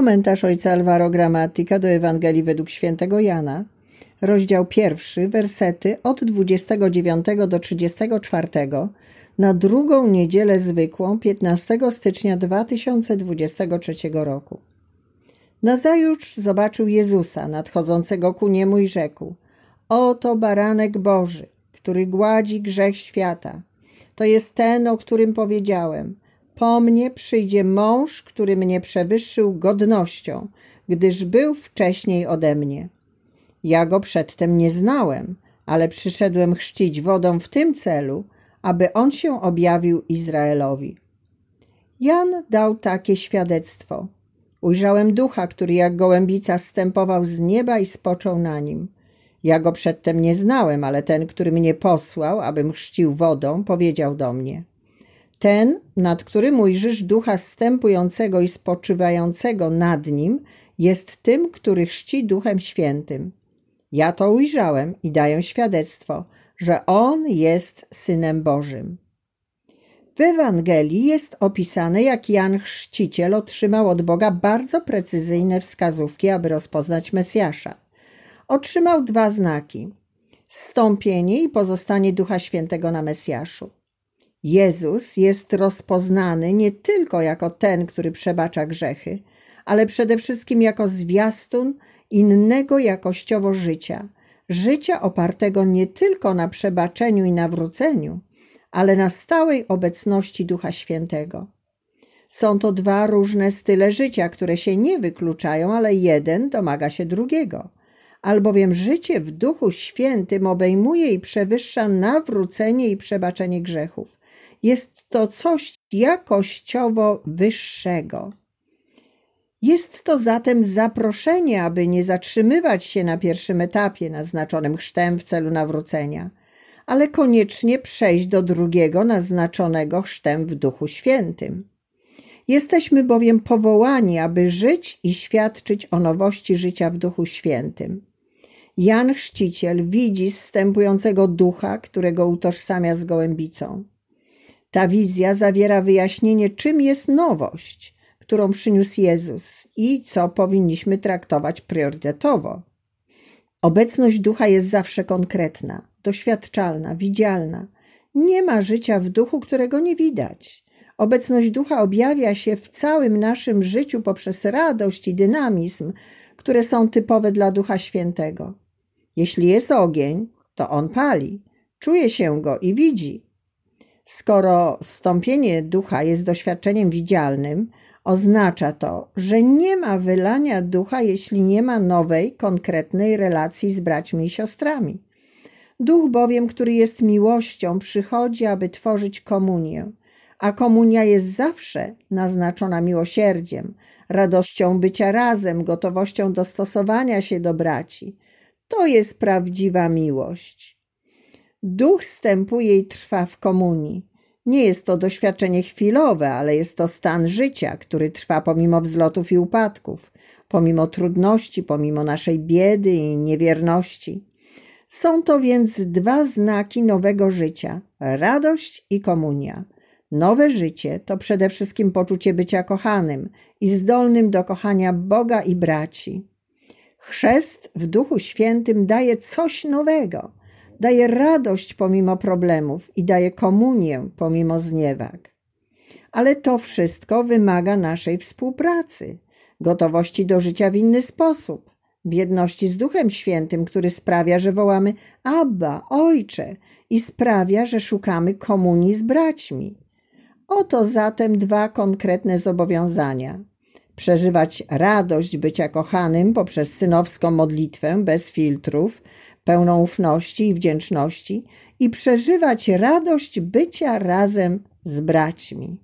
Komentarz ojca Alvaro Gramatika do Ewangelii według świętego Jana, rozdział pierwszy, wersety od 29 do 34 na drugą niedzielę zwykłą 15 stycznia 2023 roku. Nazajutrz zobaczył Jezusa nadchodzącego ku niemu i rzekł: Oto baranek Boży, który gładzi grzech świata. To jest ten, o którym powiedziałem. Po mnie przyjdzie mąż, który mnie przewyższył godnością, gdyż był wcześniej ode mnie. Ja go przedtem nie znałem, ale przyszedłem chrzcić wodą w tym celu, aby on się objawił Izraelowi. Jan dał takie świadectwo. Ujrzałem ducha, który jak gołębica stępował z nieba i spoczął na nim. Ja go przedtem nie znałem, ale ten, który mnie posłał, abym chrzcił wodą, powiedział do mnie – ten, nad którym ujrzysz ducha stępującego i spoczywającego nad nim, jest tym, który chrzci duchem świętym. Ja to ujrzałem i daję świadectwo, że on jest synem Bożym. W Ewangelii jest opisane, jak Jan Chrzciciel otrzymał od Boga bardzo precyzyjne wskazówki, aby rozpoznać Mesjasza. Otrzymał dwa znaki: stąpienie i pozostanie Ducha Świętego na Mesjaszu. Jezus jest rozpoznany nie tylko jako ten, który przebacza grzechy, ale przede wszystkim jako zwiastun innego jakościowo życia, życia opartego nie tylko na przebaczeniu i nawróceniu, ale na stałej obecności Ducha Świętego. Są to dwa różne style życia, które się nie wykluczają, ale jeden domaga się drugiego. Albowiem życie w Duchu Świętym obejmuje i przewyższa nawrócenie i przebaczenie grzechów. Jest to coś jakościowo wyższego. Jest to zatem zaproszenie, aby nie zatrzymywać się na pierwszym etapie naznaczonym chrztem w celu nawrócenia, ale koniecznie przejść do drugiego naznaczonego chrztem w Duchu Świętym. Jesteśmy bowiem powołani, aby żyć i świadczyć o nowości życia w Duchu Świętym. Jan Chrzciciel widzi zstępującego ducha, którego utożsamia z gołębicą. Ta wizja zawiera wyjaśnienie, czym jest nowość, którą przyniósł Jezus i co powinniśmy traktować priorytetowo. Obecność ducha jest zawsze konkretna, doświadczalna, widzialna. Nie ma życia w duchu, którego nie widać. Obecność ducha objawia się w całym naszym życiu poprzez radość i dynamizm, które są typowe dla Ducha Świętego. Jeśli jest ogień, to on pali, czuje się go i widzi. Skoro stąpienie ducha jest doświadczeniem widzialnym, oznacza to, że nie ma wylania ducha, jeśli nie ma nowej, konkretnej relacji z braćmi i siostrami. Duch bowiem, który jest miłością, przychodzi, aby tworzyć komunię, a komunia jest zawsze naznaczona miłosierdziem, radością bycia razem, gotowością dostosowania się do braci. To jest prawdziwa miłość. Duch stępuje i trwa w komunii. Nie jest to doświadczenie chwilowe, ale jest to stan życia, który trwa pomimo wzlotów i upadków, pomimo trudności, pomimo naszej biedy i niewierności. Są to więc dwa znaki nowego życia radość i komunia. Nowe życie to przede wszystkim poczucie bycia kochanym i zdolnym do kochania Boga i braci. Chrzest w Duchu Świętym daje coś nowego daje radość pomimo problemów i daje komunię pomimo zniewag. Ale to wszystko wymaga naszej współpracy, gotowości do życia w inny sposób, w jedności z Duchem Świętym, który sprawia, że wołamy Abba, Ojcze i sprawia, że szukamy komunii z braćmi. Oto zatem dwa konkretne zobowiązania. Przeżywać radość bycia kochanym poprzez synowską modlitwę bez filtrów, pełną ufności i wdzięczności i przeżywać radość bycia razem z braćmi.